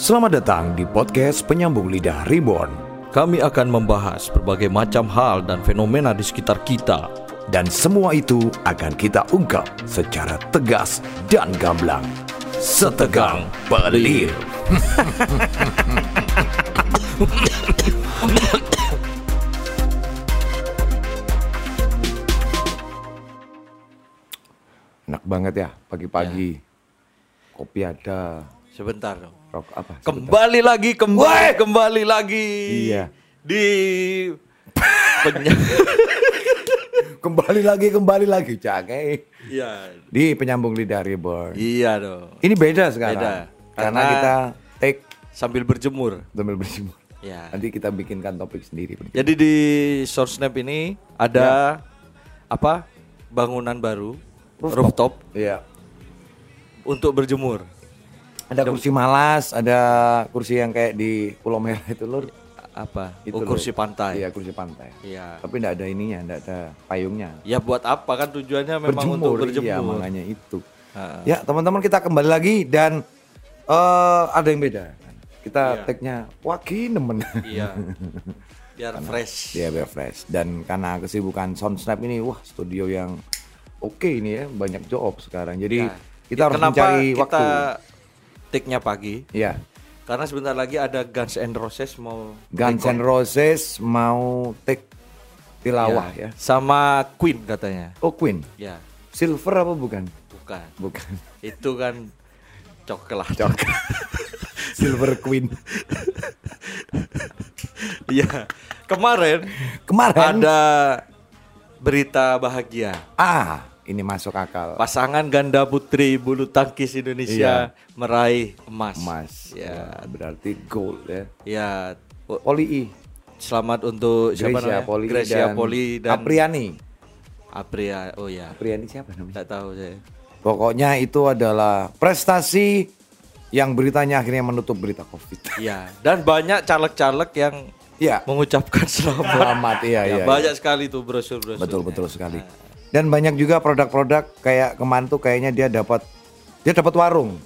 Selamat datang di podcast Penyambung Lidah Reborn Kami akan membahas berbagai macam hal dan fenomena di sekitar kita. dan semua itu akan kita ungkap secara tegas dan gamblang. Setegang pelir. Enak banget ya pagi-pagi. Kopi ada, Sebentar dong. Rokok apa? Kembali lagi, kembali, kembali lagi. Iya. Di penya- Kembali lagi, kembali lagi, Cake. Iya. Di Penyambung Lidah Reborn. Iya dong. Ini beda sekarang. Beda. Karena, Karena- kita take Sambil berjemur. sambil berjemur. Ya. Nanti kita bikinkan topik sendiri. Jadi di short snap ini ada apa? Bangunan baru, rooftop, Iya. untuk berjemur. Ada kursi malas, ada kursi yang kayak di Pulau Merah itu lur. Apa? Itu oh, kursi pantai. Iya, kursi pantai. Iya. Tapi enggak ada ininya, enggak ada payungnya. Ya buat apa kan tujuannya memang untuk berjemur. Iya, makanya itu. Ha. Ya, teman-teman kita kembali lagi dan eh ada yang beda. Kita Iya. tag-nya wagi nemen. Iya. Biar fresh. Dia biar fresh dan karena kesibukan Soundsnap ini wah studio yang oke ini ya banyak job sekarang jadi Nah, kita harus kenapa mencari kita waktu take-nya pagi? ya Karena sebentar lagi ada Guns N' Roses mau Guns N' Roses mau take tilawah ya, sama Queen katanya. oh Queen Ya, Silver apa bukan bukan. bukan Itu kan coklat. Cok. Silver Queen Iya. Kemarin kemarin ada berita bahagia. ah ini masuk akal Pasangan ganda putri bulu tangkis Indonesia meraih emas. Iya. emas Ya. Wah, berarti gold ya Ya, Poli I selamat untuk siapa Gracia namanya? Poli Gracia dan Poli dan Apriani Apria. Oh ya, Apriani siapa namanya tidak tahu saya. Pokoknya itu adalah prestasi yang beritanya akhirnya menutup berita COVID. Iya, dan banyak caleg-caleg yang Iya, mengucapkan selamat. selamat iya Ya, iya. banyak sekali tuh brosur-brosur. Betul betul sekali. Dan banyak juga produk-produk kayak kemarin tuh kayaknya dia dapat dia dapat warung,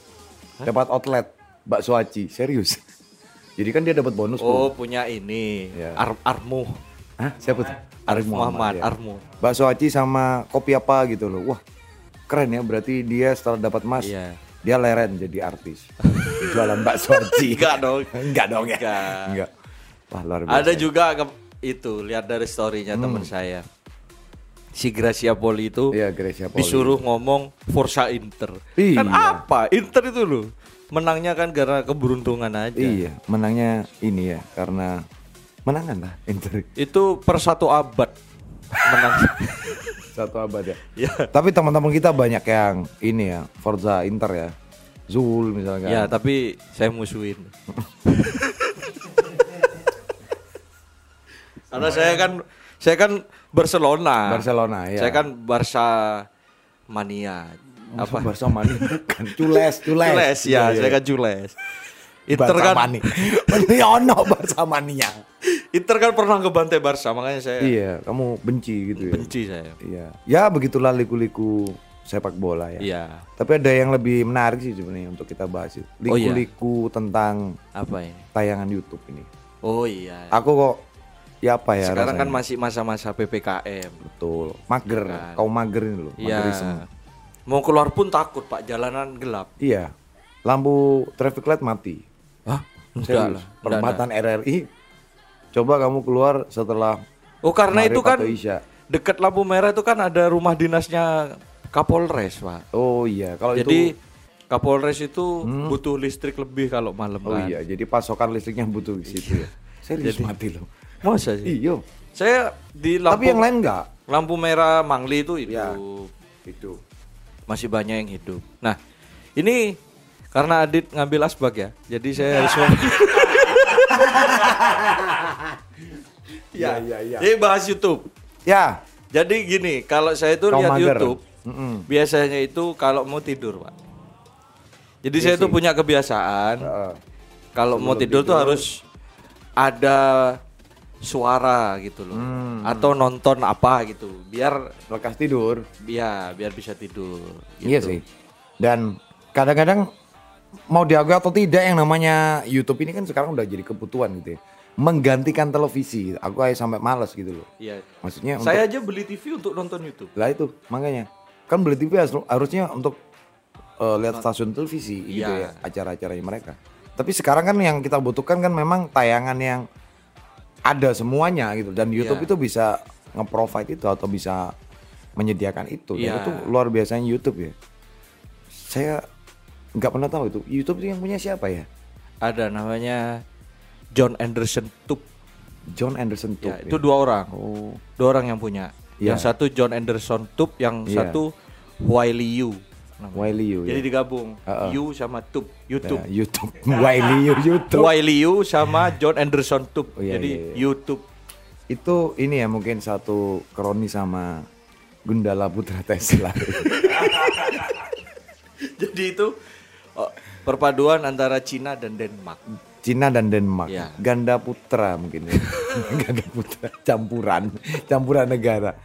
dapat outlet bakso aci, serius. Jadi kan dia dapat bonus Oh, tuh. punya ini. Iya. Ar Armu. Hah? Siapa tuh? Arif Muhammad, ya. Armu. Bakso aci sama kopi apa gitu loh. Wah, keren ya berarti dia setelah dapat emas Iya. dia leren jadi artis. Jualan bakso aci. Enggak dong. Enggak dong ya. Enggak. Enggak. Wah, luar biasa. Ada juga ke- itu, lihat dari story-nya teman saya. Si Gracia Poli itu. Iya, Gracia Poli. disuruh ngomong Forza Inter. Iya. Kan apa? Inter itu loh. Menangnya kan karena keberuntungan aja. Iya, menangnya ini ya karena menangan lah Inter Itu per satu abad menang. satu abad ya. ya. Tapi teman-teman kita banyak yang ini ya Forza Inter ya, Zul misalkan. Ya, tapi saya musuhin. Karena saya kan saya kan Barcelona. Barcelona ya. Saya kan Barca mania. apa Barca Mani bukan Cules, Cules. Cules ya, saya kan Cules. Inter kan Mani. Ono Barca Mania. Inter kan pernah ngebantai Barca, makanya saya Iya, kamu benci gitu ya. benci saya. Iya. Ya begitulah liku-liku sepak bola ya. Iya. Tapi ada yang lebih menarik sih sebenarnya untuk kita bahas itu. Oh, iya. Liku-liku tentang Apa ini? tayangan YouTube ini. Oh iya. Aku kok ya apa ya Sekarang kan rasanya? masih masa-masa PPKM. Betul. Mager. Kan. Kau mager ini loh. Iya. Magerisme. Mau keluar pun takut, Pak. Jalanan gelap. Iya. Lampu traffic light mati. Hah? Enggak lah. Perempatan RRI. Coba kamu keluar setelah Oh karena itu kan isya. dekat lampu merah itu kan ada rumah dinasnya Kapolres pak. Oh iya, kalau Jadi itu Kapolres itu butuh listrik lebih kalau malam Oh kan. iya, jadi pasokan listriknya butuh di situ ya. Serius Jadi- mati loh. Masa sih? Iya. Saya di lampu Tapi yang lain enggak. lampu merah Mangli itu hidup. Ya. Itu. Masih banyak yang hidup. Nah ini karena Adit ngambil asbak ya, jadi saya harus ngomong. Iya, iya, iya. Jadi bahas YouTube. Ya. Jadi gini, kalau saya itu Kau lihat mager. YouTube, Mm-mm. biasanya itu kalau mau tidur, Pak. Jadi Iya saya itu punya kebiasaan Heeh. kalau mau tidur, tuh harus ada suara gitu loh. Hmm. Atau nonton apa gitu, biar Lekas tidur. ya biar bisa tidur. Iya gitu. sih. Dan kadang-kadang mau diakui atau tidak yang namanya YouTube ini kan sekarang udah jadi kebutuhan gitu ya. Menggantikan televisi. Aku aja sampai males gitu loh. Iya. Maksudnya untuk, Saya aja beli TV untuk nonton YouTube. lah itu makanya kan beli TV harus- harusnya untuk eh, lihat stasiun televisi gitu Iya. ya acara-acaranya mereka. Tapi sekarang kan yang kita butuhkan kan memang tayangan yang ada semuanya gitu dan YouTube Iya. itu bisa nge-provide itu atau bisa menyediakan itu. Dan Iya. itu luar biasanya YouTube ya. Saya nggak pernah tahu itu YouTube itu yang punya siapa ya? Ada namanya John Anderson Tube. John Anderson Ya, Tube. itu dua orang. Oh. Dua orang yang punya. Iya. Yang satu John Anderson Tube, yang Iya. satu Wiley Yu. Namanya. Wiley Yu. Jadi ya. digabung Heeh. Yu sama Tube, YouTube. Ya, YouTube. Wiley Yu YouTube. Wiley Yu sama John Anderson Tube. Oh, iya, Jadi iya, iya. YouTube. Itu ini ya mungkin satu kroni sama Gundala Putra Tesla. Jadi itu oh, perpaduan antara Cina dan Denmark. Cina dan Denmark. Iya. Ganda putra mungkin ya. Ganda putra campuran, campuran negara.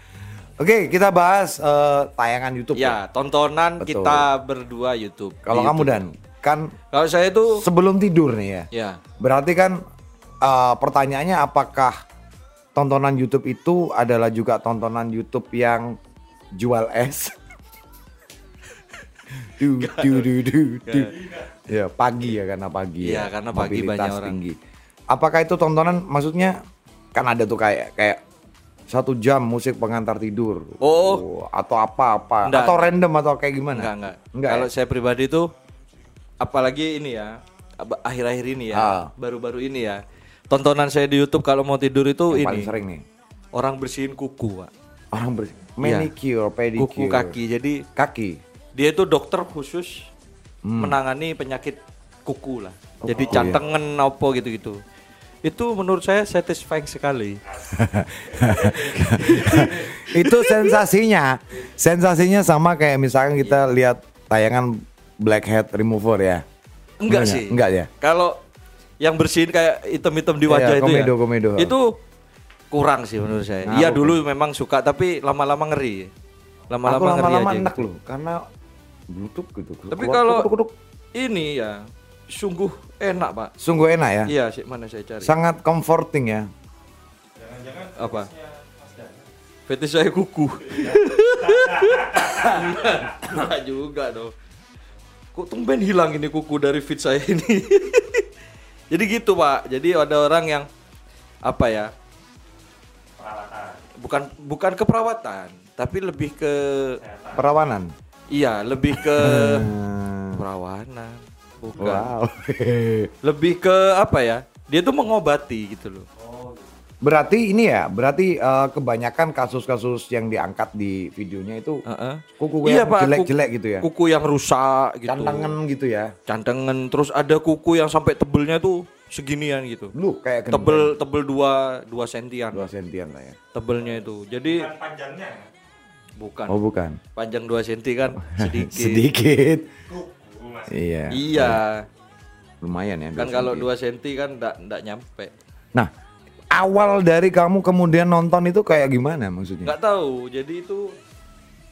Oke, kita bahas eh, tayangan YouTube Ya, tontonan Betul. kita berdua YouTube. Kalau kamu dan kan Kalau saya itu sebelum tidur nih ya. ya Berarti kan eh, pertanyaannya apakah tontonan YouTube itu adalah juga tontonan YouTube yang jual es? du, du, du, du, du. Ya pagi ya karena pagi. Iya, ya. karena pagi Mobilitas banyak orang. tinggi. Apakah itu tontonan maksudnya kan ada tuh kayak kayak satu jam musik pengantar tidur. Oh. atau apa-apa atau random atau kayak gimana? enggak enggak. Enggak Kalau ya? saya pribadi itu apalagi ini ya akhir-akhir ini ya, Ah. baru-baru ini ya. Tontonan saya di YouTube kalau mau tidur itu Yang ini. paling sering nih. Orang bersihin kuku, Pak. Orang bersih. Manicure, pedicure. Kuku kaki. Jadi Kaki. dia itu dokter khusus menangani penyakit kuku lah. Jadi Hmm. kuku, cantengan apa gitu-gitu. Itu menurut saya satisfying sekali. itu sensasinya sensasinya sama kayak misalkan kita lihat tayangan blackhead remover ya Enggak Enggak, sih. enggak ya? Kalau yang bersihin kayak item-item di Iya, wajah itu komedo, ya. komedo. Itu kurang sih menurut saya. Nah, Iya aku- dulu memang suka tapi lama-lama ngeri. Lama-lama ngeri lama-lama aja enak gitu. loh karena bluetooth gitu Tapi kalau ini ya sungguh enak, Pak. sungguh enak ya Iya, sih mana saya cari. sangat comforting ya Apa? Fetish saya kuku. Enggak juga dong. Kok tumben hilang ini kuku dari feed saya ini. Jadi gitu pak. Jadi ada orang yang apa ya? Bukan bukan keperawatan, tapi lebih ke perawanan iya lebih ke Hmm. perawanan. Bukan. wow. Lebih ke apa ya? Dia tuh mengobati gitu loh. berarti ini ya berarti eh, kebanyakan kasus-kasus yang diangkat di videonya itu Heeh. kuku Iya, yang Pak, jelek-jelek kuku- gitu ya? Kuku yang rusak gitu. cantengan gitu ya? Cantengan. Terus ada kuku yang sampai tebelnya tuh seginian gitu. Lu kayak gendeng. tebel tebel dua dua sentian. Dua sentian lah ya. Tebelnya itu. Jadi bukan oh bukan. Panjang 2 senti kan? Sedikit. Sedikit iya. Iya. Lumayan ya kan kalau senti. 2 senti kan ndak ndak nyampe. Nah awal dari kamu kemudian nonton itu kayak gimana maksudnya? Nggak tahu. Jadi itu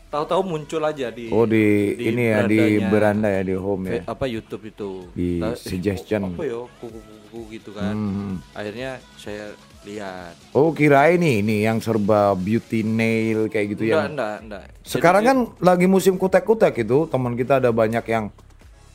tahu-tahu muncul aja di oh di, ini ya di beranda ya di home ya? Apa YouTube itu. Di Tahu- eh, suggestion. apa ya kuku-kuku gitu kan. Hmm. akhirnya saya lihat. Oh kira ini ini yang serba beauty nail kayak gitu enggak ya enggak enggak Jadi sekarang dia- kan lagi musim kutek-kutek itu teman kita ada banyak yang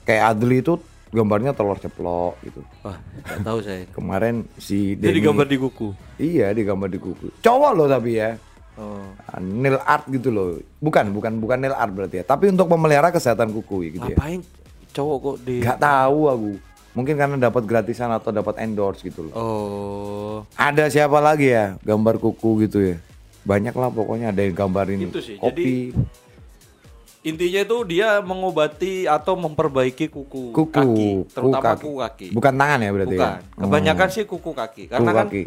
kayak Adli itu gambarnya telur ceplok gitu. Wah tahu saya. Kemarin si Jadi Denny gambar di kuku. iya di gambar di kuku. Cowok loh tapi ya. Oh. nail art gitu loh. Bukan bukan bukan nail art berarti ya. Tapi untuk memelihara kesehatan kuku gitu ya. Ngapain cowok kok di nggak tahu aku. Mungkin karena dapat gratisan atau dapat endorse gitu loh. Oh. ada siapa lagi ya gambar kuku gitu ya? Banyak lah pokoknya ada yang gambarin Itu sih, kopi Intinya itu dia mengobati atau memperbaiki kuku, kuku kaki, terutama kaki. kuku kaki. bukan tangan ya berarti Bukan. ya Kebanyakan sih kuku kaki. Karena kuku kan kaki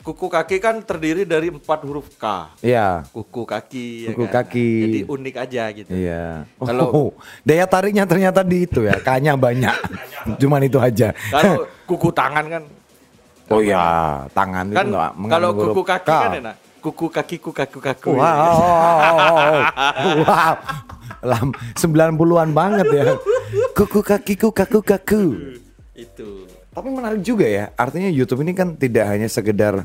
kuku kaki kan terdiri dari empat huruf K. iya Kuku kaki. ya Kuku kan? kaki. Jadi unik aja gitu. iya Kalau- oh, daya tariknya ternyata di itu ya kanya banyak cuman itu aja Kalau kuku tangan kan oh ya tangan kan itu nggak kalau kuku kaki K. kan enak. Kuku kakiku kaku kaku. Wow, wow, 90-an banget ya. Kuku kakiku kaku kaku. Itu. Tapi menarik juga ya. Artinya YouTube ini kan tidak hanya sekedar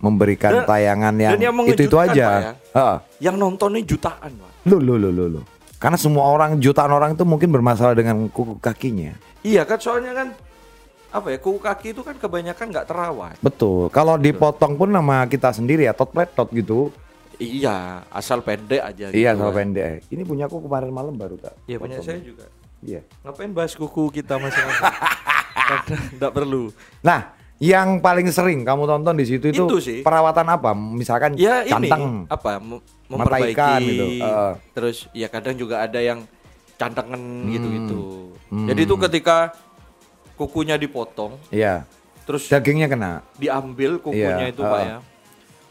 memberikan Dan- tayangan yang, dan yang itu itu aja. Pak, ya. Heeh. Yang nontonnya jutaan, Pak. Loh, loh, loh, loh, loh. Karena semua orang, jutaan orang itu mungkin bermasalah dengan kuku kakinya. Iya kan soalnya kan apa ya kuku kaki itu kan kebanyakan nggak terawat. Betul. Kalau dipotong pun nama kita sendiri ya, tot tot gitu. Iya, asal pendek aja. iya, gitu sama kan. pendek. Ini punya aku kemarin malam baru tak. Iya punya saya juga. Iya. Ngapain bahas kuku kita masing-masing? Tidak perlu. Nah, yang paling sering kamu tonton di situ itu, Itu sih. perawatan apa? Misalkan Ya ini canteng. apa memperbaiki. ikan gitu, heeh. Terus ya kadang juga ada yang cantengan gitu-gitu. Hmm. Jadi itu ketika kukunya dipotong, Iya. terus Dagingnya kena. diambil kukunya Iya, itu pak heeh. ya.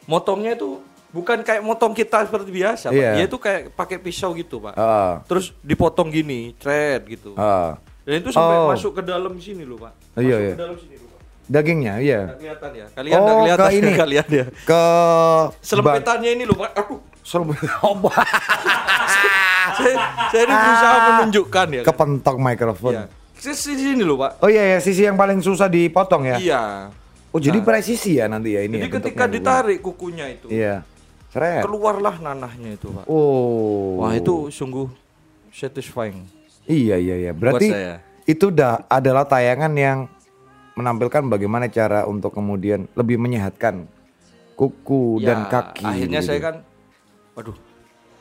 Motongnya itu bukan kayak motong kita seperti biasa, pak. Iya. Dia itu kayak pakai pisau gitu, pak. Heeh. Terus dipotong gini, thread gitu. Heeh. Dan itu sampai Oh. masuk ke dalam sini loh, pak. Iya, Masuk iya. ke dalam sini loh, pak. Dagingnya, iya. Kelihatan ya? Kalian Oh, kelihatan ke ini. kalian ya? Ke Selempetannya ini loh, pak. Aduh, Serem- Oh, saya, saya ini berusaha menunjukkan ya. kan? Kepentok mikrofon. Iya. Sisi sini loh, pak. Oh iya ya, sisi yang paling susah dipotong ya. Iya. Oh, jadi Nah. presisi ya nanti ya ini Jadi ya ketika ditarik kukunya itu, Iya. Seret. keluarlah nanahnya itu, pak. Oh. Wah itu sungguh satisfying. Iya iya iya. Berarti itu dah adalah tayangan yang menampilkan bagaimana cara untuk kemudian lebih menyehatkan kuku dan kaki. Ya, Akhirnya gitu. saya kan, waduh,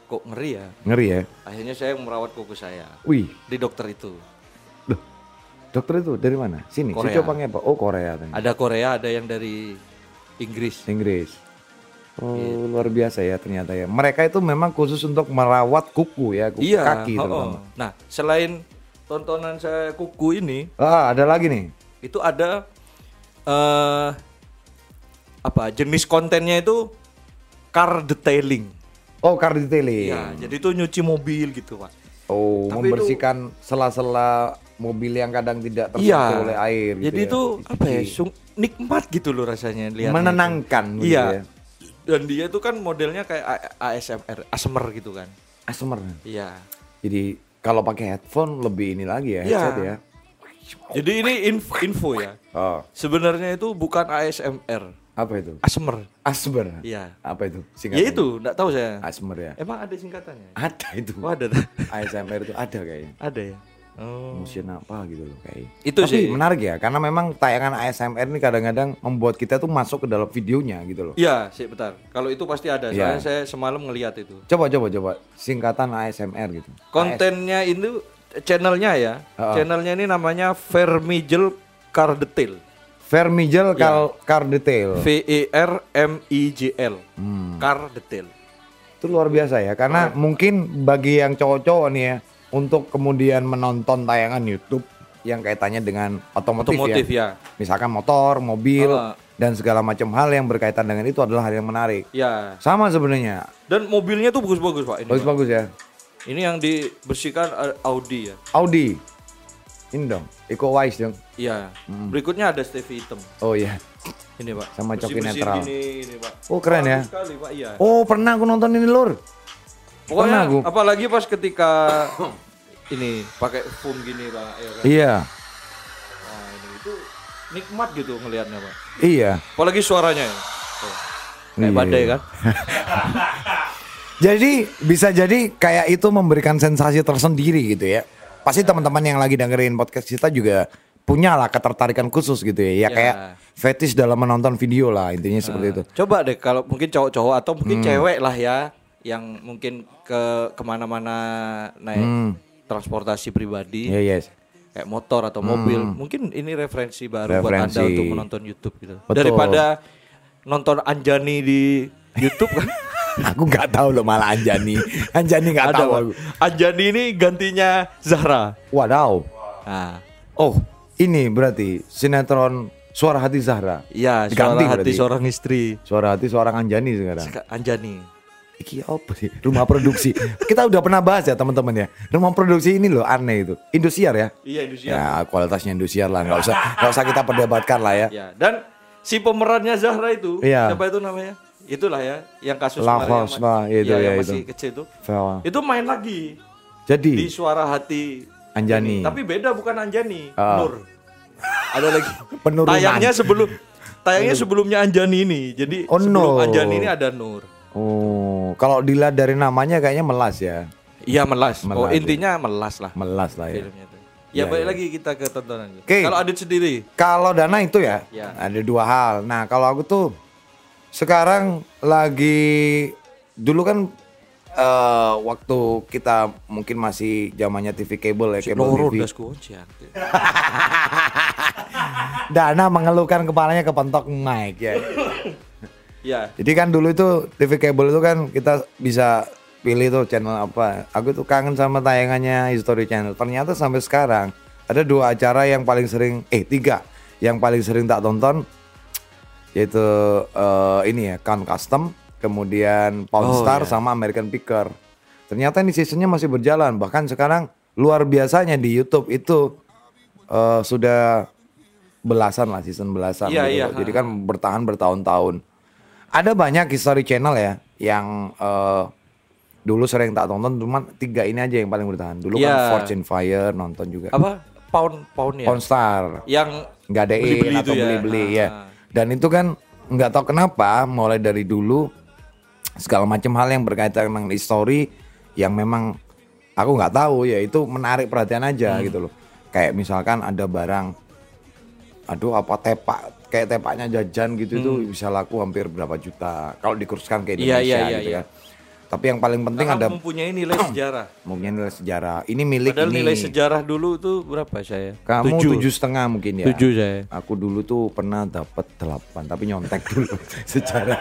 kok ngeri ya. ngeri ya. Akhirnya saya merawat kuku saya Wih, di dokter itu. Dokter itu dari mana? Sini. Korea. Coba apa? Oh, Korea tadi. Ada Korea, ada yang dari Inggris. Inggris. Oh, Gitu. luar biasa ya ternyata ya. Mereka itu memang khusus untuk merawat kuku ya, kuku Iya. kaki oh, terutama. oh. Nah, selain tontonan saya kuku ini, Ah, ada lagi nih. itu ada eh apa jenis kontennya itu car detailing. Oh, car detailing. Iya, jadi itu nyuci mobil gitu, Pak. Oh, Tapi membersihkan sela-sela mobil yang kadang tidak tersentuh Iya. oleh air gitu Jadi ya. itu apa ya? Sung- nikmat gitu loh rasanya lihat. menenangkan gitu Iya. ya. Dan dia itu kan modelnya kayak ASMR, ASMR gitu kan. Asmer. Iya. Jadi kalau pakai headphone lebih ini lagi ya Iya. headset ya. Jadi ini info, info ya. Oh, Sebenarnya itu bukan ASMR, apa itu? ASMR. Asmer. Iya. Apa itu? Ya itu, enggak tahu saya. Asmer ya. Emang ada singkatannya? Ada itu. Oh, ada. ASMR itu ada kayaknya. ada ya. Oh. Motion apa gitu loh kayak. Itu Tapi sih. menarik ya karena memang tayangan ASMR ini kadang-kadang membuat kita tuh masuk ke dalam videonya gitu loh. Iya, sih bentar. Kalau itu pasti ada. Iya. Soalnya saya semalam ngelihat itu. Coba coba coba singkatan ASMR gitu. Kontennya itu channelnya ya. Heeh. Channelnya ini namanya Vermigel Car Detail. Vermigel Iya. Car, Detail. V E R M I J L. Hmm. Car Detail. Itu luar biasa ya karena mungkin bagi yang cowok-cowok nih ya untuk kemudian menonton tayangan YouTube yang kaitannya dengan otomotif, Otomotif ya. ya. Misalkan motor, mobil Ah. dan segala macam hal yang berkaitan dengan itu adalah hal yang menarik. Ya. Sama sebenarnya. Dan mobilnya tuh bagus-bagus, Pak. Ini. Bagus-bagus ya. Ini yang dibersihkan uh, Audi ya. Audi. Ini dong, Eco Wise dong. Iya. Hmm. Berikutnya ada Stevie hitam. Oh iya. Ini, Pak. Sama coki netral. Gini, ini, Pak. Oh, keren ya. Bagus sekali, Pak. Iya. Oh, pernah aku nonton ini, Lur. Pokoknya pernah apalagi pas ketika ini pakai foam gini, Pak. Ya, kan? Iya. Nah, ini itu nikmat gitu ngelihatnya, Pak. Iya. Apalagi suaranya ya. Tuh. Kayak Iya. badai kan? Jadi bisa jadi kayak itu memberikan sensasi tersendiri gitu ya. Pasti teman-teman yang lagi dengerin podcast kita juga punya lah ketertarikan khusus gitu ya. Ya Ya. kayak fetish dalam menonton video lah intinya seperti itu. Coba deh kalau mungkin cowok-cowok atau Hmm. mungkin cewek lah ya yang mungkin ke ke mana-mana naik transportasi pribadi Ya yes. kayak motor atau mobil mungkin ini referensi baru buat Hmm. Referensi. anda untuk menonton YouTube gitu Betul. daripada nonton Anjani di YouTube kan aku nggak tahu loh malah Anjani. Anjani nggak tahu aku. Anjani ini gantinya Zahra Wadaw. nah Oh, ini berarti sinetron Suara Hati Zahra. iya Diganti suara hati berarti. seorang istri Suara Hati seorang Anjani sekarang. Seka- Anjani Iki apa sih? Rumah produksi. Kita udah pernah bahas ya teman-teman ya. Rumah produksi ini loh aneh itu. Indosiar ya. iya Indonesia Ya kualitasnya Indosiar lah. Nggak usah nggak usah kita perdebatkan lah ya. ya dan si pemerannya Zahra itu Iya. siapa itu namanya itulah ya yang kasus La kemarin House yang ma- lah, itu iya, ya, yang itu. masih kecil itu Vel. itu main lagi di Jadi suara hati Anjani. Tapi beda bukan Anjani, Ah. Nur. Ada lagi. Penurunan. Tayangnya sebelum tayangnya sebelumnya Anjani ini. Jadi Oh, sebelum no. Anjani ini ada Nur. Oh, kalau dilihat dari namanya kayaknya melas ya. Iya melas. oh Melas, ya. intinya melas lah Melas lah ya. filmnya tuh. Ya, balik lagi kita ke tontonan. Oke. Kalau Adit sendiri, Kalau Dana itu ya, Ya. ada dua hal. Nah, kalau aku tuh sekarang lagi dulu kan eh, waktu kita mungkin masih zamannya TV kabel ya, kabel Loro TV. Dana mengeluhkan kepalanya kepentok mic ya. Ya. Jadi kan dulu itu TV kabel itu kan kita bisa pilih tuh channel apa. Aku tuh kangen sama tayangannya History Channel. Ternyata sampai sekarang ada dua acara yang paling sering, eh tiga yang paling sering tak tonton yaitu eh, ini ya Count Custom, kemudian Pawn Oh, Star iya. sama American Picker. Ternyata ini seasonnya masih berjalan. Bahkan sekarang luar biasanya di YouTube itu eh, sudah belasan lah season belasan. Iya, gitu iya, loh. Jadi kan bertahan bertahun-tahun. Ada banyak history channel ya yang eh, dulu sering tak tonton, cuman tiga ini aja yang paling bertahan. Dulu kan Iya. Fortune Fire nonton juga. Apa? Pound pound ya. Pawn Star Yang nggak ada Beli-beli atau itu ya. beli-beli Ah. ya. Dan itu kan nggak tahu kenapa mulai dari dulu segala macam hal yang berkaitan dengan history yang memang aku nggak tahu ya itu menarik perhatian aja Hmm. gitu loh. Kayak misalkan ada barang aduh apa tepak kayak tepaknya jajan gitu itu bisa laku hampir berapa juta kalau dikursuskan ke Hmm. Iya, Indonesia iya, iya, gitu iya. kan. Tapi yang paling penting Karena ada mempunyai nilai sejarah. mungkin nilai sejarah. Ini milik Padahal ini. nilai sejarah dulu tuh berapa saya? Kamu Tujuh. tujuh setengah mungkin ya. Tujuh saya. Aku dulu tuh pernah dapat delapan, tapi nyontek dulu sejarah.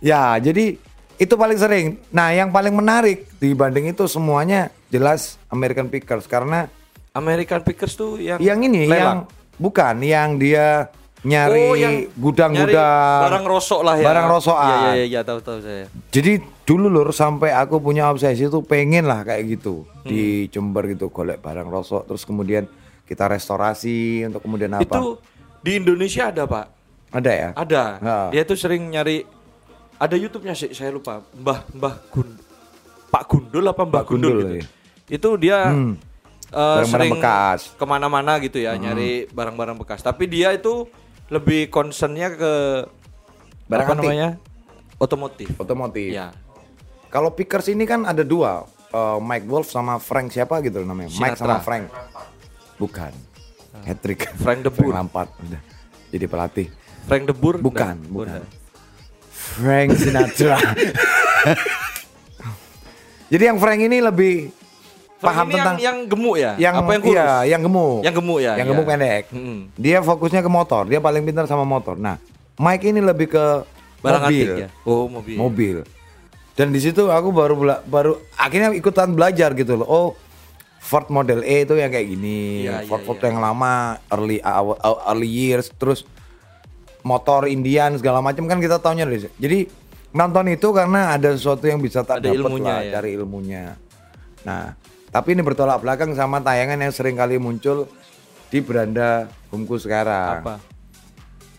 ya, jadi itu paling sering. Nah, yang paling menarik dibanding itu semuanya jelas American Pickers karena American Pickers tuh yang yang ini yang lelang. Bukan yang dia nyari Oh, gudang-gudang barang rosok lah ya. Barang rosokan. Iya iya iya ya, tahu tahu saya. Jadi dulu lur sampai aku punya obsesi tuh pengen lah kayak gitu Hmm. di Jember gitu golek barang rosok terus kemudian kita restorasi untuk kemudian apa? Itu di Indonesia ada, Pak. Ada ya? Ada. Ha. Dia tuh sering nyari ada YouTube-nya sih, saya lupa. Mbah Mbah Gun Pak Gundul apa Mbah Pak Gundul, Gundul, gitu. iya. Itu dia Hmm. Eh, Barang-barang sering bekas. Hmm. ke mana-mana gitu ya, nyari barang-barang bekas. Tapi dia itu lebih concernnya ke Barang apa antik. namanya? Otomotif. Otomotif. Ya. Kalau Pickers ini kan ada dua, eh, Mike Wolf sama Frank siapa gitu namanya? Mike Sinatra. sama Frank. Bukan. Hat-trick. Frank de Boer. Lampard udah. Jadi pelatih. Frank de Boer? Bukan, Nah, bukan. Frank Sinatra. Jadi yang Frank ini lebih paham ini tentang yang, yang gemuk ya? yang apa yang kurus? iya, yang gemuk. Yang gemuk ya, Yang iya. gemuk pendek. Mm-mm. Dia fokusnya ke motor, dia paling pintar sama motor. Nah, Mike ini lebih ke Barang mobil. ya? Oh, mobil. Mobil. Dan di situ aku baru bela- baru akhirnya ikutan belajar gitu loh. Oh, Ford Model E itu yang kayak gini, Iya, iya, Ford Ford iya. yang lama, early early years, terus motor Indian segala macam kan kita taunya dari. Jadi nonton itu karena ada sesuatu yang bisa tak Ada dapat ilmunya lah, ya. cari ilmunya. Nah, tapi ini bertolak belakang sama tayangan yang sering kali muncul di beranda homku sekarang. Apa?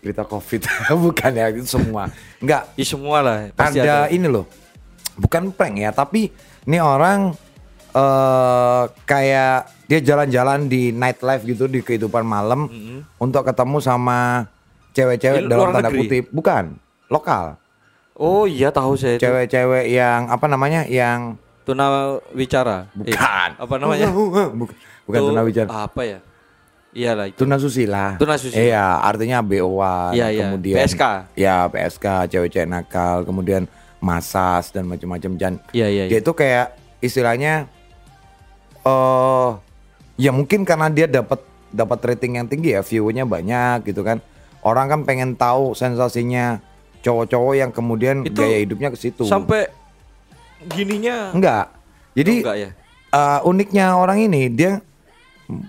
Berita Covid. Bukan ya, itu semua. Enggak, Ya semua lah. Pasti ada, ada. ini loh. Bukan prank ya, tapi ini orang eh kayak dia jalan-jalan di nightlife gitu di kehidupan malam untuk ketemu sama cewek-cewek dalam tanda negeri? kutip, bukan lokal. Oh iya tahu saya. Cewek-cewek yang apa namanya? Yang Tuna wicara. Eh, bukan. apa namanya? bukan bukan Tuh, tuna wicara. Apa ya? Iyalah itu. Tuna susila. Tuna susila. Iya, artinya BO-an. Iya, iya. Kemudian PSK. Ya, PSK, cewek-cewek nakal, kemudian masas dan macam-macam dan Iya, iya, dia iya. itu kayak istilahnya eh ya mungkin karena dia dapat dapat rating yang tinggi ya, view-nya banyak gitu kan. Orang kan pengen tahu sensasinya cowok-cowok yang kemudian Itu gaya hidupnya ke situ. Sampai gininya enggak. Jadi enggak ya? eh, uniknya orang ini dia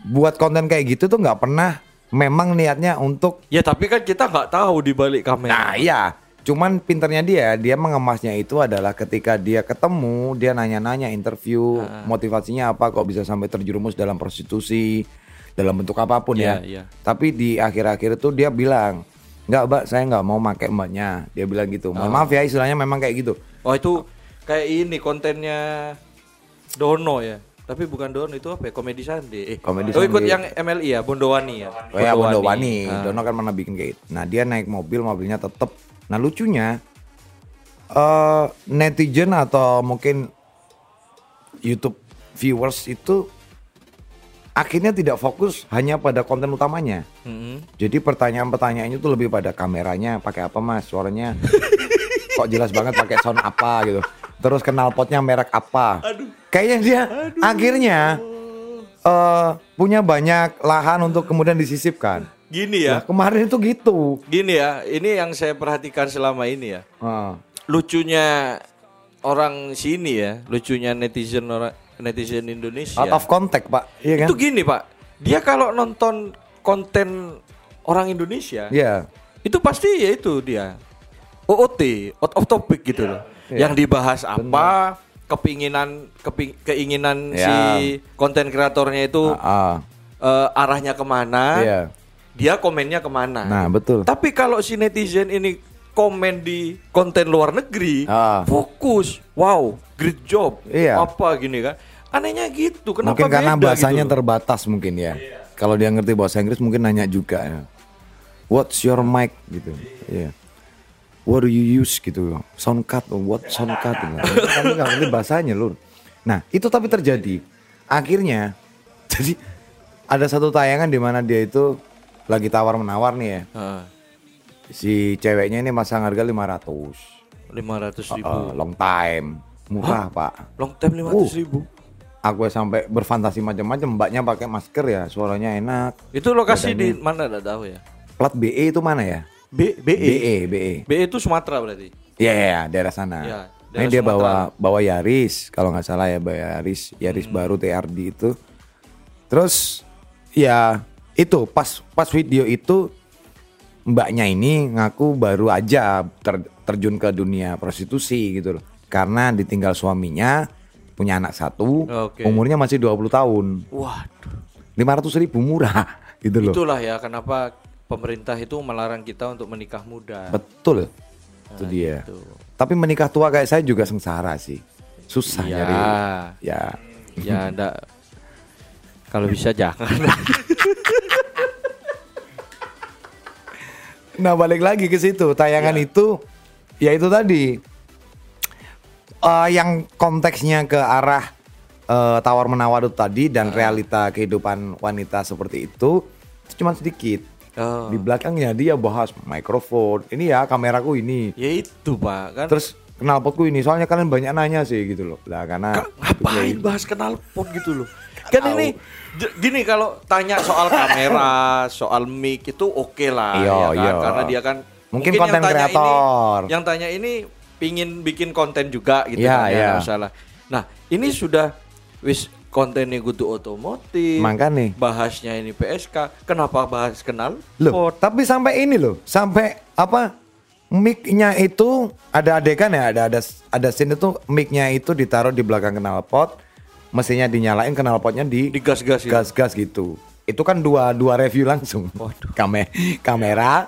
buat konten kayak gitu tuh nggak pernah memang niatnya untuk Ya tapi kan kita nggak tahu di balik kamera. nah iya cuman pinternya dia dia mengemasnya itu adalah ketika dia ketemu dia nanya-nanya interview Ah. motivasinya apa kok bisa sampai terjerumus dalam prostitusi dalam bentuk apa pun Iya, ya iya. tapi di akhir-akhir itu dia bilang nggak mbak saya nggak mau pakai mbaknya dia bilang gitu mohon maaf ya istilahnya memang kayak gitu Oh itu kayak ini kontennya Dono ya. Tapi bukan Dono itu apa ya? Komedi Sandi. Eh, Komedi oh, ikut Sandi. yang MLI ya, Bondowani ya. Oh ya Bondowani, Ah. Dono kan pernah bikin kayak gitu. Nah dia naik mobil, mobilnya tetep. Nah lucunya eh netizen atau mungkin YouTube viewers itu akhirnya tidak fokus hanya pada konten utamanya. Mm-mm. Jadi pertanyaan-pertanyaannya tuh lebih pada kameranya, pakai apa mas, suaranya kok jelas banget pakai sound apa gitu. Terus knalpotnya merek apa. Kayaknya dia akhirnya eh punya banyak lahan untuk kemudian disisipkan. Gini Nah, ya, kemarin itu gitu. gini ya. Ini yang saya perhatikan selama ini ya. Ah, Lucunya orang sini ya, lucunya netizen orang netizen Indonesia. out of contact pak, iya kan? Itu gini pak, dia kalau nonton konten orang Indonesia, Iya. itu pasti ya itu dia OOT, out of topic gitu loh. Iya. Yang dibahas apa, kepinginan keping- keinginan Ya. si konten kreatornya itu Ah, eh, arahnya ke mana, Iya. dia komennya ke mana. Nah betul. Tapi kalau si netizen ini komen di konten luar negeri, Ah. fokus, wow, great job, Iya. apa gini kan? Anehnya gitu, kenapa mungkin karena beda bahasanya gitu? terbatas mungkin ya. Kalau dia ngerti bahasa Inggris mungkin nanya juga ya. What's your mic gitu. Iya. What do you use gitu. Sound cut, oh, what sound cut gitu. Kamu nggak ngerti bahasanya lur. Nah itu tapi terjadi. Akhirnya jadi ada satu tayangan di mana dia itu lagi tawar menawar nih ya. Heeh. Si ceweknya ini masang harga 500 500 ribu, Eh, long time, murah pak. long time 500 ribu. Aku sampai berfantasi macam-macam. Mbaknya pakai masker ya, suaranya enak. Itu lokasi di mana enggak tahu ya? Plat BE itu mana ya? B BE. BE, BE. BE itu Sumatera berarti. Iya, iya, iya, daerah sana. Iya, Ini daerah dia Sumatera. bawa bawa Yaris, kalau nggak salah ya, bawa Yaris, Yaris Hmm. baru TRD itu. Terus ya itu pas pas video itu mbaknya ini ngaku baru aja ter- terjun ke dunia prostitusi gitu loh. Karena ditinggal suaminya, punya anak satu, Oke. umurnya masih 20 tahun. Waduh. 500 ribu murah gitu loh. Itulah ya kenapa pemerintah itu melarang kita untuk menikah muda. Betul. Itu dia. gitu. Tapi menikah tua kayak saya juga sengsara sih. Susah Iya. nyari. Ya. Ya enggak kalau bisa jangan. Nah, balik lagi ke situ. Tayangan Iya. itu ya itu tadi. Eh, yang konteksnya ke arah eh, tawar menawar itu tadi dan realita kehidupan wanita seperti itu itu cuma sedikit. Oh. Di belakangnya dia bahas mikrofon. Ini ya kameraku ini. ya itu, Pak. Kan Terus knalpotku ini. Soalnya kalian banyak nanya sih gitu loh. Lah karena ngapain bahas knalpot gitu loh. Kan ini gini kalau tanya soal kamera, soal mic itu oke lah Iya, ya kan? iya. karena dia kan Mungkin yang konten kreator. Ini, yang tanya ini pingin bikin konten juga gitu Iya, kan ya, iya. masalah. Nah, ini sudah wis kontennya kudu otomotif. Makanya. bahasnya ini PSK. Kenapa bahas kenal? Loh, tapi sampai ini loh, sampai apa mic-nya itu ada adegan ya, ada ada ada scene itu mic-nya itu ditaruh di belakang knalpot, mesinnya dinyalain knalpotnya di Digas-gas gitu. gas-gas gitu. Itu kan dua dua review langsung. Kame, kamera,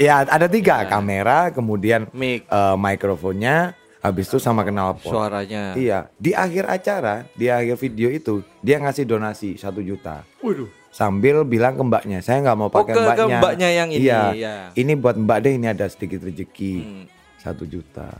ya ada tiga kamera, kemudian Mic. eh, mikrofonnya, habis itu sama knalpot. Suaranya. Iya, di akhir acara, di akhir video itu dia ngasih donasi satu juta Waduh. sambil bilang ke mbaknya saya nggak mau Oh, pakai ke- ke mbaknya mbaknya yang ini, iya ya. ini buat mbak deh ini ada sedikit rezeki Hmm. satu juta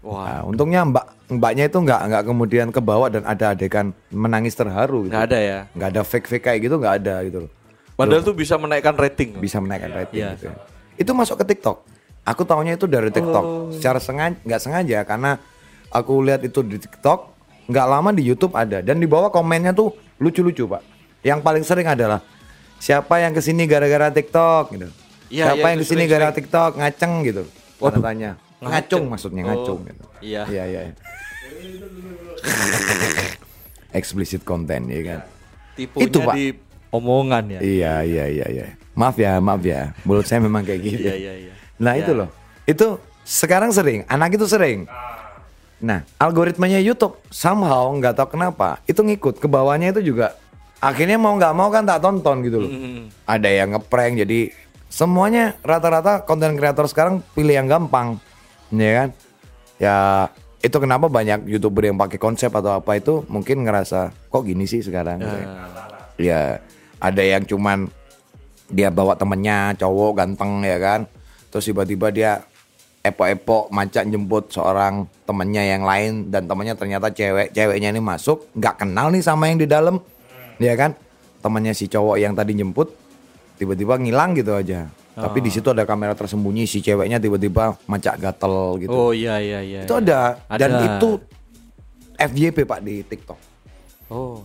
Wah. Nah, untungnya mbak mbaknya itu nggak nggak kemudian kebawa dan ada adegan menangis terharu gitu. Nggak ada ya. nggak ada fake fake kayak gitu nggak ada gitu loh Padahal tuh bisa menaikkan rating. bisa menaikkan rating Iya. gitu ya. itu masuk ke TikTok aku tahunya itu dari TikTok Oh. secara sengaja nggak sengaja karena aku lihat itu di TikTok nggak lama di YouTube ada dan di bawah komennya tuh lucu-lucu pak yang paling sering adalah siapa yang ke sini gara-gara TikTok gitu Iya, siapa iya, yang ke sini sering-sering. gara TikTok ngaceng gitu Waduh. tanya ngacung maksudnya Oh, ngacung gitu iya. iya iya eksplisit konten ya kan Tipunya Itu, Pak. di omongan ya. Iya iya iya iya. Maaf ya, maaf ya. Mulut saya memang kayak gitu. Iya, iya, iya. Nah, Iya. itu loh. Itu sekarang sering, anak itu sering. Nah, algoritmanya YouTube somehow nggak tahu kenapa itu ngikut ke bawahnya itu juga akhirnya mau nggak mau kan tak tonton gitu loh. Mm. Ada yang ngeprank jadi semuanya rata-rata konten kreator sekarang pilih yang gampang. Ya kan? Ya itu kenapa banyak youtuber yang pakai konsep atau apa itu mungkin ngerasa kok gini sih sekarang ya ada yang cuman dia bawa temennya cowok ganteng ya kan terus tiba-tiba dia epok-epok macak jemput seorang temennya yang lain dan temennya ternyata cewek ceweknya ini masuk nggak kenal nih sama yang di dalam ya kan temennya si cowok yang tadi jemput tiba-tiba ngilang gitu aja tapi di situ ada kamera tersembunyi si ceweknya tiba-tiba macak gatel gitu Oh iya iya iya. itu iya. ada dan Ada. itu FYP pak di TikTok Oh.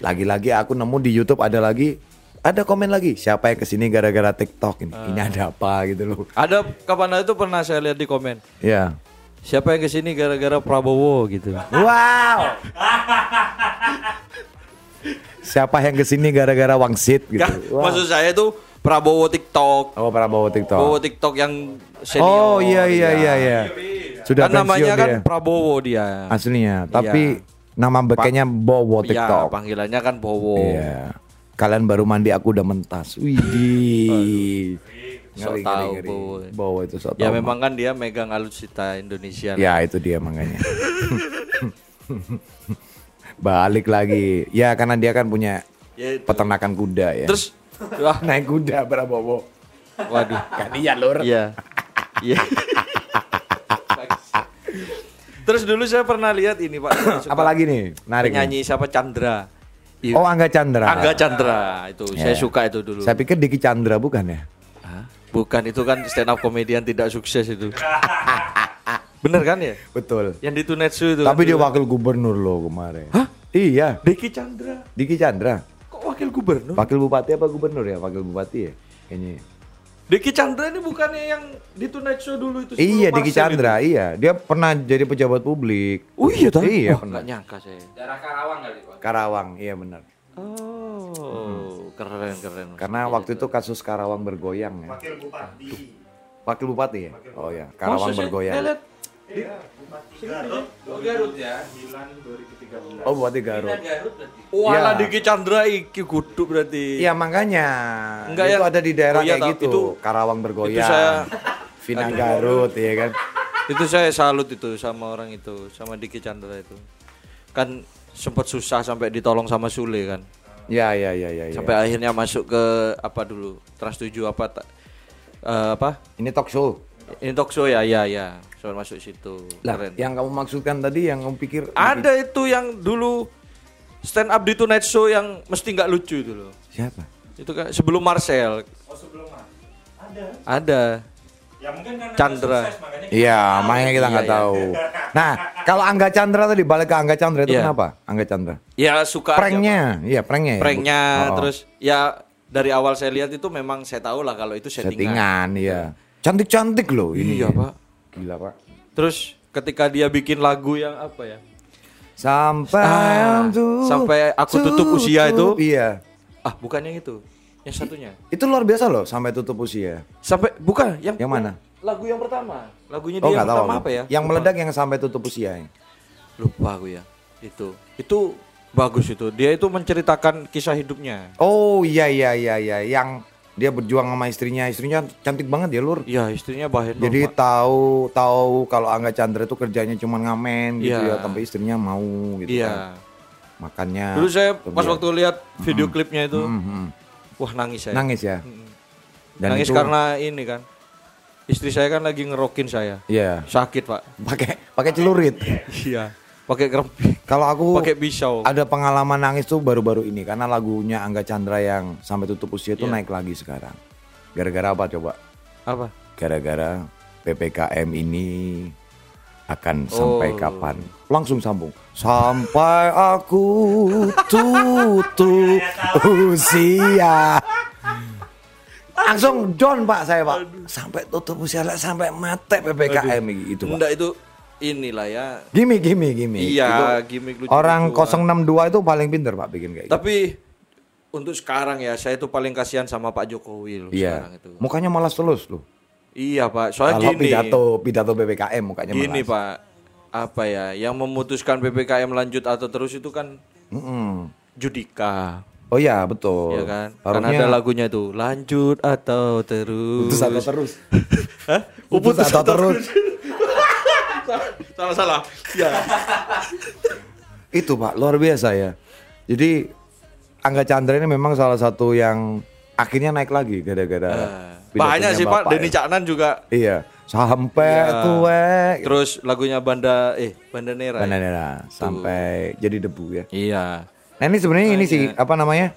lagi-lagi aku nemu di YouTube ada lagi ada komen lagi siapa yang ke sini gara-gara TikTok ini ini Ah. ada apa gitu loh Ada kapan itu pernah saya lihat di komen. ya Siapa yang ke sini gara-gara Prabowo gitu. wow siapa yang ke sini gara-gara wangsit gitu Wow. Maksud saya itu Prabowo TikTok. oh Prabowo TikTok Prabowo TikTok yang senior. oh iya iya iya iya sudah kan namanya kan dia Prabowo dia. aslinya tapi nama bekenya Bowo Ya, TikTok panggilannya kan Bowo. Iya. Kalian baru mandi aku udah mentas. Widih. Sok tahu, Bowo. Bowo itu sok Ya memang kan dia megang alutsista Indonesia. Ya itu dia makanya. Balik lagi. Ya karena dia kan punya Ya, itu. peternakan kuda ya. Terus wah, naik kuda Prabowo. waduh. Kan iya lur. Iya. Iya. Terus dulu saya pernah lihat ini Pak. Apalagi nih? Narik. nih. penyanyi siapa Chandra. I- Oh Angga Chandra. Angga Chandra itu. Ya. Saya suka itu dulu. Saya pikir Diki Chandra bukan ya? Hah? Bukan itu kan stand up komedian tidak sukses itu. Bener kan ya? Betul. Yang di Tunetsu itu. Tapi kan dia dulu. wakil gubernur loh kemarin. Hah? Iya. Diki Chandra. Diki Chandra. Kok wakil gubernur? Wakil bupati apa gubernur ya? Wakil bupati ya? Kayaknya. Diki Chandra ini bukannya yang di Tonight Show dulu itu Iya Diki Marcel Chandra, iya. Dia pernah jadi pejabat publik. itu? Oh iya toh? Iya, Oh, pernah. nggak nyangka saya. Karawang, iya benar. Oh, keren keren. Karena waktu itu kasus Karawang bergoyang ya. Wakil Bupati. Wakil bupati ya? Oh ya, Karawang Masa sih? bergoyang. Saya lihat Garut. Oh, Garut ya. 9 2013. Oh, bupati Garut. Wala Ya. Diki Chandra iki kudu berarti. Iya makanya. Enggak itu ya. ada di daerah Oh iya, kayak gitu. Itu- Karawang bergoyang. itu saya- Vina Garut ya kan. Itu saya salut itu sama orang itu, sama Diki Chandra itu. Kan sempat susah sampai ditolong sama Sule kan. Ya ya ya ya. ya. Sampai akhirnya masuk ke apa dulu? Trans 7 apa eh, apa? Ini talk show. Ini talk show ya, ya, ya. Soal masuk situ. Lah, Keren. yang kamu maksudkan tadi yang kamu pikir Ada itu yang dulu stand up di Tonight Show yang mesti nggak lucu itu loh. siapa? Itu kan sebelum Marcel. Oh sebelum ada. Ada. Ya mungkin karena Chandra. sukses, makanya Iya, makanya kita nggak Iya, iya. tahu. Nah, kalau Angga Chandra tadi balik ke Angga Chandra itu Iya. kenapa? Angga Chandra. Ya suka Pranknya, iya pranknya. ya? pranknya Oh, terus ya dari awal saya lihat itu memang saya tahu lah kalau itu settingan. settingan, iya. Cantik-cantik loh ini. Iya, Pak. Gila, Pak. Terus ketika dia bikin lagu yang apa ya? Sampai Ah, sampai aku tutup usia itu. Iya. Ah, bukannya itu. Yang satunya. Itu luar biasa loh sampai tutup usia. Sampai bukan yang Yang mana? Lagu yang pertama. Lagunya Oh dia nggak yang pertama apa ya? Yang Lupa. meledak yang sampai tutup usia. Lupa aku ya. Itu. Itu bagus itu. Dia itu menceritakan kisah hidupnya. Oh iya iya iya iya. Yang dia berjuang sama istrinya. Istrinya cantik banget ya lur. Iya, istrinya bahen Jadi tahu tahu kalau Angga Chandra itu kerjanya cuma ngamen gitu Iya. ya, tapi istrinya mau gitu kan. Iya. Makannya. Dulu saya pas dia. waktu lihat video klipnya itu, Mhm. wah nangis saya. nangis ya. Dan nangis itu- karena ini kan. Istri saya kan lagi ngerokin saya. Iya. Sakit, Pak. Pakai pakai celurit. Iya. Pakai kerempit. Kalau aku Pakai pisau. ada pengalaman nangis tuh baru-baru ini karena lagunya Angga Chandra yang sampai tutup usia itu Iya. naik lagi sekarang. Gara-gara apa coba? Apa? Gara-gara PPKM ini akan sampai Oh. kapan? Langsung sambung. Sampai aku tutup usia. Langsung John Pak saya Pak. Sampai tutup usia lah sampai mati PPKM gitu Pak. Enggak itu inilah ya. Gimik gimik gimik. Iya, Itu gimik lucu. Orang 062 itu paling pinter Pak bikin kayak gitu. Tapi untuk sekarang ya, saya tuh paling kasihan sama Pak Jokowi loh Iya. sekarang itu. Mukanya malas terus loh. Iya, Pak. Soalnya Kalau gini. pidato pidato PPKM mukanya Gini, malas. Pak. Apa ya? Yang memutuskan PPKM lanjut atau terus itu kan Mm-mm. Judika. Oh iya betul. ya kan? Karena ada lagunya tuh, lanjut atau terus. putus atau terus. Hah? Putus atau terus. Salah salah. Ya. Itu Pak, luar biasa ya. Jadi Angga Chandra ini memang salah satu yang akhirnya naik lagi gara-gara pidatonya Banyak sih Pak. Denny ya. Caknan juga. Iya, sampai Iya. tuwek. Terus lagunya Banda eh Banda Nera. ya? Banana sampai jadi debu ya. Iya. Nah ini sebenarnya ini sih apa namanya?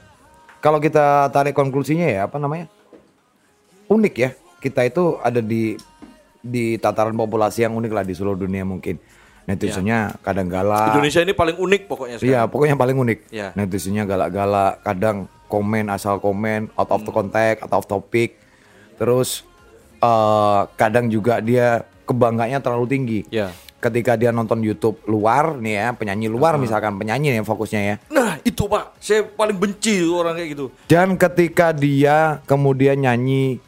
Kalau kita tarik konklusinya ya apa namanya? Unik ya. Kita itu ada di di tataran populasi yang unik lah di seluruh dunia mungkin. Netizennya kadang galak. Indonesia ini paling unik pokoknya. Iya, pokoknya paling unik. Iya. Netizennya galak-galak, kadang komen asal komen, out of the context, out of topic. Terus eh kadang juga dia kebanggaannya terlalu tinggi. Iya. Ketika dia nonton YouTube luar nih ya, penyanyi luar misalkan penyanyi nih fokusnya ya. Nah, itu Pak. Saya paling benci orang kayak gitu. Dan ketika dia kemudian nyanyi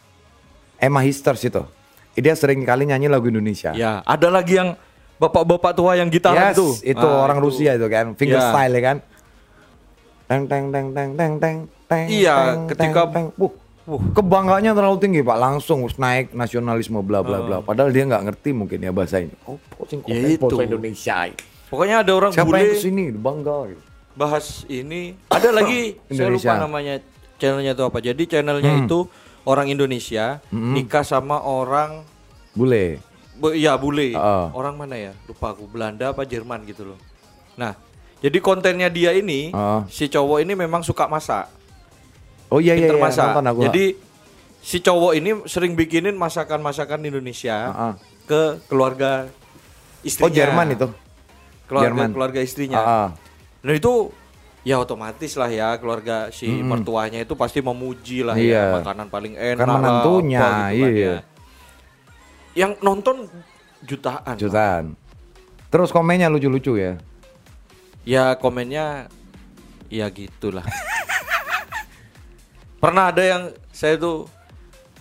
Emma Histers itu, dia sering kali nyanyi lagu Indonesia. Ya, ada lagi yang bapak-bapak tua yang gitaran Yes, tuh. itu Ah, orang Rusia itu kan, finger Ya. style ya kan. Teng teng teng teng teng teng teng. Iya, teng, ketika- teng, teng. Wuh, kebanggaannya terlalu tinggi pak, langsung naik nasionalisme bla bla bla. Padahal dia nggak ngerti mungkin ya bahasa ini. Oh, Ya itu. Indonesia. Pokoknya ada orang Siapa bule yang ke sini bangga gitu. bahas ini. Ada lagi saya lupa. Hmm. namanya channelnya itu apa. Jadi channelnya itu orang Indonesia nikah sama orang Bule. Bu- Iya bule. Heeh. Orang mana ya? Lupa aku. Belanda apa Jerman gitu loh. Nah, jadi kontennya dia ini Heeh. si cowok ini memang suka masak. Oh iya iya, iya masak. nonton aku. Jadi si cowok ini sering bikinin masakan-masakan Indonesia Heeh. ke keluarga istrinya. oh Jerman itu. Keluarga Jerman. keluarga istrinya. Heeh. Nah itu ya otomatis lah ya keluarga si mertuanya itu pasti memuji lah Iya. ya makanan paling enak Kan lah, menantunya, gitu kan iya. ya. Yang nonton jutaan. Jutaan. Terus komennya lucu-lucu ya. Ya komennya ya gitulah. Pernah ada yang saya tuh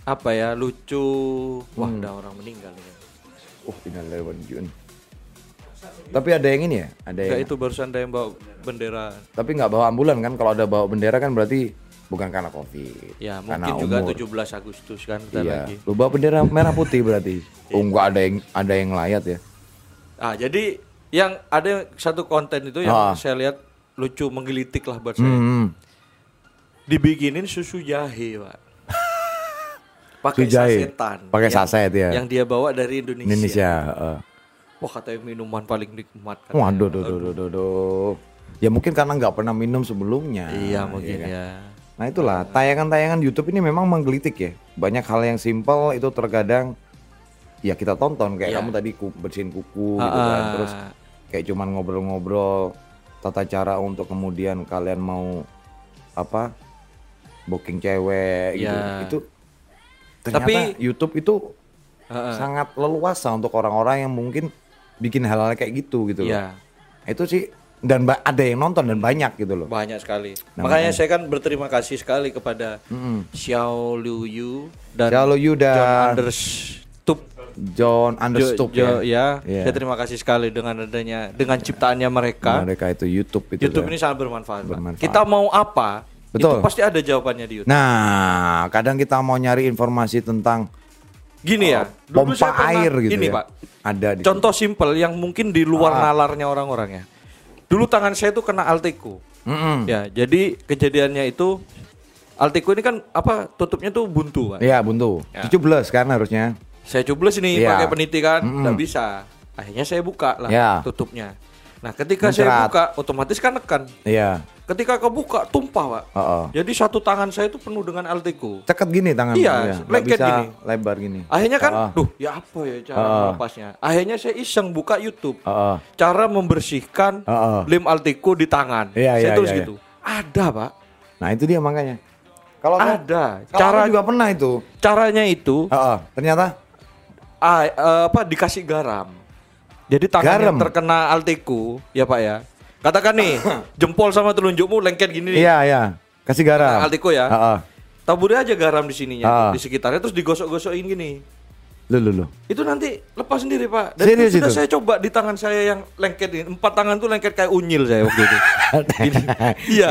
apa ya lucu, wah Hmm. ada orang meninggal ini. Oh, innalillahi Jun. Tapi ada yang ini ya, ada yang. itu barusan ada yang bawa bendera. Tapi nggak bawa ambulan kan? Kalau ada bawa bendera kan berarti bukan karena covid. Ya karena mungkin juga umur. 17 Agustus kan Iya. lagi. Lu bawa bendera merah putih berarti. Oh, nggak ada yang ada yang layat ya. Ah jadi yang ada satu konten itu Ah. yang saya lihat lucu menggelitik lah buat saya. Hmm. Dibikinin susu jahe, Pak. Pakai sasetan. Pakai saset ya. Yang dia bawa dari Indonesia. Indonesia. heeh. Wah katanya minuman paling nikmat. katanya. Waduh, duh, duh, duh, duh, duh. Ya mungkin karena nggak pernah minum sebelumnya. Iya mungkin kan? ya. Nah itulah tayangan-tayangan YouTube ini memang menggelitik ya. Banyak hal yang simpel itu terkadang ya kita tonton kayak Iya. kamu tadi bersihin kuku gitu kan. Ah. Terus kayak cuman ngobrol-ngobrol tata cara untuk kemudian kalian mau apa booking cewek gitu. Iya. Itu ternyata Tapi- YouTube itu Heeh. sangat leluasa untuk orang-orang yang mungkin bikin hal-hal kayak gitu gitu loh. Iya. Itu sih dan ada yang nonton dan banyak gitu loh. Banyak sekali. Nah, Makanya saya kan berterima kasih sekali kepada Xiao Liu Yu dan Xiao Liu Yu dan- John Understup. John Jo- Understood Jo- ya. ya. Iya. Saya terima kasih sekali dengan adanya dengan ciptaannya mereka. Mereka itu YouTube itu. YouTube ya. ini sangat bermanfaat. Bermanfaat. Kita mau apa? Betul. Itu pasti ada jawabannya di YouTube. Nah, kadang kita mau nyari informasi tentang Gini ya. dulu pompa saya pernah- air gitu Ini ya. Pak. Ada di Contoh simpel yang mungkin di luar Ah. nalarnya orang-orang ya. Dulu tangan saya itu kena Alteco. Mm-mm. Ya, jadi kejadiannya itu Alteco ini kan apa tutupnya tuh buntu, Pak. Iya, buntu. Ya. 17 kan harusnya. Saya coblos ini Iya. pakai peniti kan, Mm-mm. nggak bisa. Akhirnya saya buka lah Ya. tutupnya. Nah, ketika saya Mencrat. buka, otomatis kan nekan. Iya. Ketika kebuka tumpah, Pak. Heeh. Jadi satu tangan saya itu penuh dengan Alteco. Ceket gini tangan Iya, ya. Nggak lengket gini. lebar gini. Akhirnya kan, Heeh. duh, ya apa ya cara Heeh. melepasnya? Akhirnya saya iseng buka YouTube. Heeh. Cara membersihkan Heeh. lem Alteco di tangan. Iya, saya iya, tulis iya, gitu. Ada, Pak. Nah, itu dia makanya. Kalau saya- Ada. kalau Cara juga pernah itu. caranya itu Heeh, ternyata ah, apa dikasih garam. Jadi tangan Garam? yang terkena Alteco, ya Pak ya. Katakan nih, jempol sama telunjukmu lengket gini nih. iya, iya. Kasih garam. Alteco ya. Heeh. Taburi aja garam di sininya, Ah. di sekitarnya terus digosok-gosokin gini. Lu lu lu. Itu nanti lepas sendiri Pak. Dan Serius itu sudah saya coba di tangan saya yang lengket ini. Empat tangan tuh lengket kayak unyil saya waktu itu. Gini. Iya.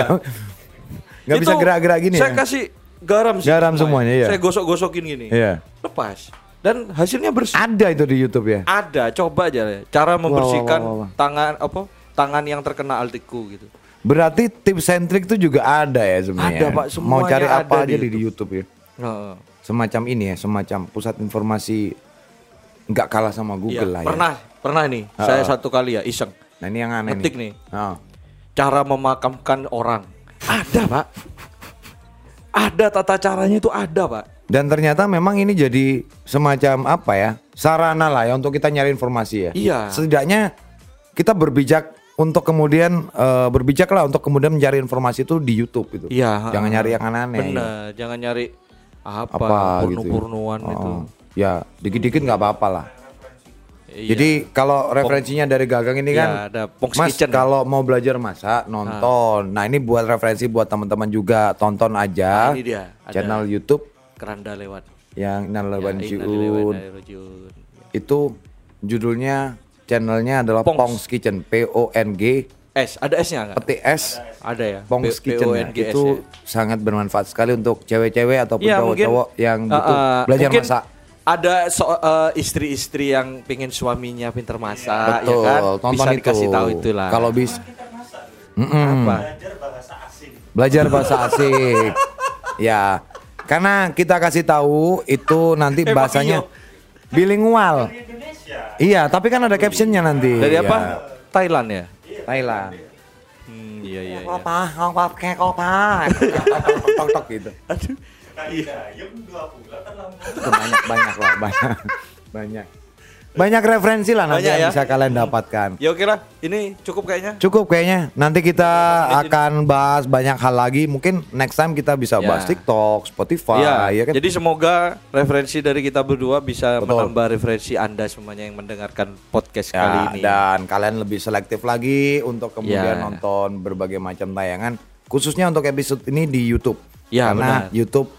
Bisa Itu gerak-gerak gini Saya ya? kasih garam sih Garam semuanya, iya. Saya gosok-gosokin gini. Iya. Lepas. Dan hasilnya bersih. Ada itu di YouTube ya. Ada, coba aja ya. Cara membersihkan wah, wah. tangan apa? Tangan yang terkena altiku gitu. Berarti tips and trick itu juga ada ya sebenarnya. Ada, Pak. Mau cari apa aja di di, YouTube ya. Heeh. Semacam ini ya, semacam pusat informasi nggak kalah sama Google lah ya. pernah, pernah nih. Saya satu kali ya iseng. Nah ini yang aneh Ngetik nih. Ah. Cara memakamkan orang. Ada, Pak. Ada tata caranya itu ada, Pak. Dan ternyata memang ini jadi semacam apa ya? Sarana lah ya untuk kita nyari informasi ya. Iya. Setidaknya kita berbijak untuk kemudian eh, berbijak lah untuk kemudian mencari informasi itu di YouTube gitu. Iya, Jangan nyari yang aneh-aneh. Bener, jangan nyari apa, Apa gitu. ya. purnu-purnuan Oh, itu. Ya, dikit-dikit nggak apa-apa lah. Iya. Jadi kalau referensinya dari Gagang ini Iya, kan, ada Pong's Mas Kitchen. kalau mau belajar masak nonton. Nah ini buat referensi buat teman-teman juga tonton aja Nah, ini dia, ada. channel YouTube keranda lewat. yang Nalaban Ya, Jiun. Itu judulnya channelnya adalah Pongs. Pong's Kitchen P O N G S, ada S-nya enggak? S Ada ya. Pong's P- Kitchen ya. Itu ya. sangat bermanfaat sekali untuk cewek-cewek ataupun mungkin, cowok-cowok yang uh, butuh uh, belajar mungkin masak. Ada so- uh, istri-istri yang pengen suaminya pinter masak, Betul, ya kan? tonton Bisa itu. dikasih tahu itulah. Kalau bis apa? Belajar bahasa asing. belajar bahasa asing. ya, karena kita kasih tahu itu nanti Emang bahasanya iya. bilingual. Iya, tapi kan ada captionnya nanti. Dari Ya. apa? Thailand ya? Thailand. Hmm, iya iya iya. Kota, kota, kayak kota. Tok tok tok gitu. Lama. Itu banyak banyak lah, banyak. Banyak. Banyak referensi lah nanti Banyak yang ya? bisa kalian dapatkan. Ya oke lah, ini cukup kayaknya. Cukup kayaknya. Nanti kita akan bahas banyak hal lagi. Mungkin next time kita bisa Ya. bahas TikTok, Spotify, Iya, ya kan? jadi semoga referensi dari kita berdua bisa Betul. menambah referensi Anda semuanya yang mendengarkan podcast Ya, kali ini. dan kalian lebih selektif lagi untuk kemudian Ya. nonton berbagai macam tayangan, khususnya untuk episode ini di YouTube. Ya, Karena benar. YouTube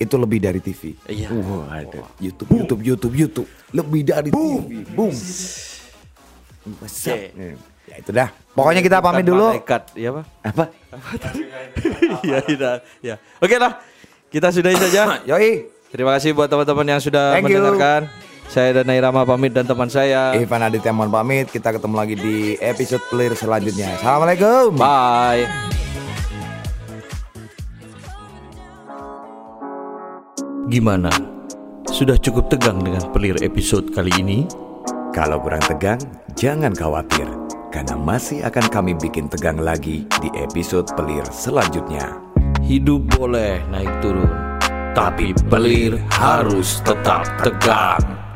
itu lebih dari TV. Iya. Wah, ada YouTube, YouTube, YouTube, YouTube, lebih dari TV. Boom. What's up? Oke. Ya itu dah. Pokoknya kita pamit dulu. Malaikat, ya Pak? Apa? Iya, iya, ya. Oke lah, kita sudahi saja. Yoi. Terima kasih buat teman-teman yang sudah Thank you. mendengarkan. Saya dan Irama pamit dan teman saya. Ivan Aditya mohon pamit. Kita ketemu lagi di episode clear selanjutnya. Assalamualaikum. Bye. Gimana? Sudah cukup tegang dengan pelir episode kali ini? Kalau kurang tegang, jangan khawatir. Karena masih akan kami bikin tegang lagi di episode pelir selanjutnya. Hidup boleh naik turun, tapi pelir harus tetap tegang.